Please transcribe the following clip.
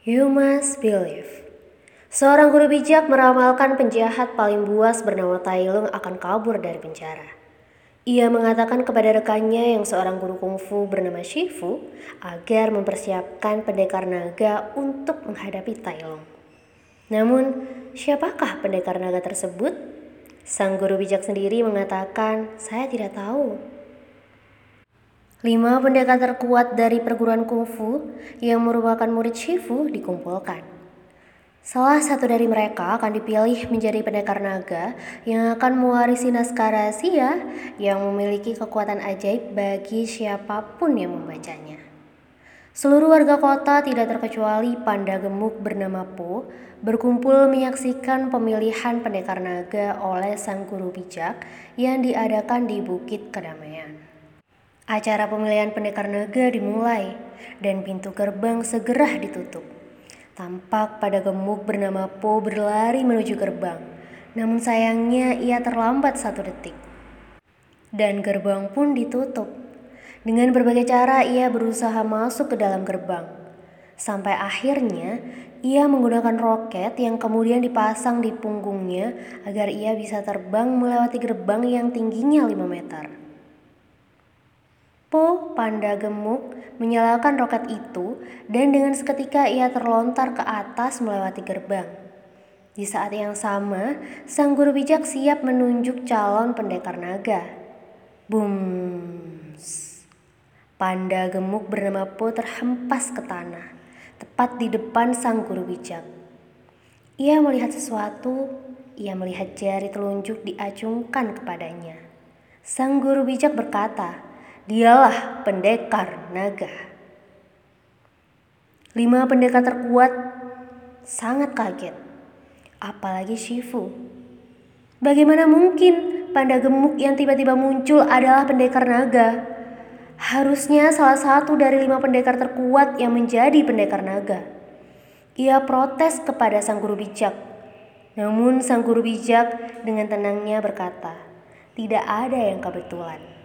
You must believe. Seorang guru bijak meramalkan penjahat paling buas bernama Tai Lung akan kabur dari penjara. Ia mengatakan kepada rekannya yang seorang guru kungfu bernama Shifu agar mempersiapkan pendekar naga untuk menghadapi Tai Lung. Namun, siapakah pendekar naga tersebut? Sang guru bijak sendiri mengatakan, "Saya tidak tahu." Lima pendekar terkuat dari perguruan kungfu yang merupakan murid Shifu dikumpulkan. Salah satu dari mereka akan dipilih menjadi pendekar naga yang akan mewarisi naskah rahasia yang memiliki kekuatan ajaib bagi siapa pun yang membacanya. Seluruh warga kota tidak terkecuali panda gemuk bernama Po berkumpul menyaksikan pemilihan pendekar naga oleh sang guru bijak yang diadakan di Bukit Kedamaian. Acara pemilihan pendekar naga dimulai dan pintu gerbang segera ditutup. Tampak pada gemuk bernama Po berlari menuju gerbang, namun sayangnya ia terlambat satu detik. Dan gerbang pun ditutup. Dengan berbagai cara ia berusaha masuk ke dalam gerbang. Sampai akhirnya ia menggunakan roket yang kemudian dipasang di punggungnya agar ia bisa terbang melewati gerbang yang tingginya 5 meter. Po, panda gemuk, menyalakan roket itu dan dengan seketika ia terlontar ke atas melewati gerbang. Di saat yang sama, sang guru bijak siap menunjuk calon pendekar naga. Boom! Panda gemuk bernama Po terhempas ke tanah, tepat di depan sang guru bijak. Ia melihat sesuatu, ia melihat jari telunjuk diacungkan kepadanya. Sang guru bijak berkata, Dialah pendekar naga. Lima pendekar terkuat sangat kaget, apalagi Shifu. Bagaimana mungkin panda gemuk yang tiba-tiba muncul adalah pendekar naga? Harusnya salah satu dari lima pendekar terkuat yang menjadi pendekar naga. Ia protes kepada sang guru bijak. Namun sang guru bijak dengan tenangnya berkata, tidak ada yang kebetulan.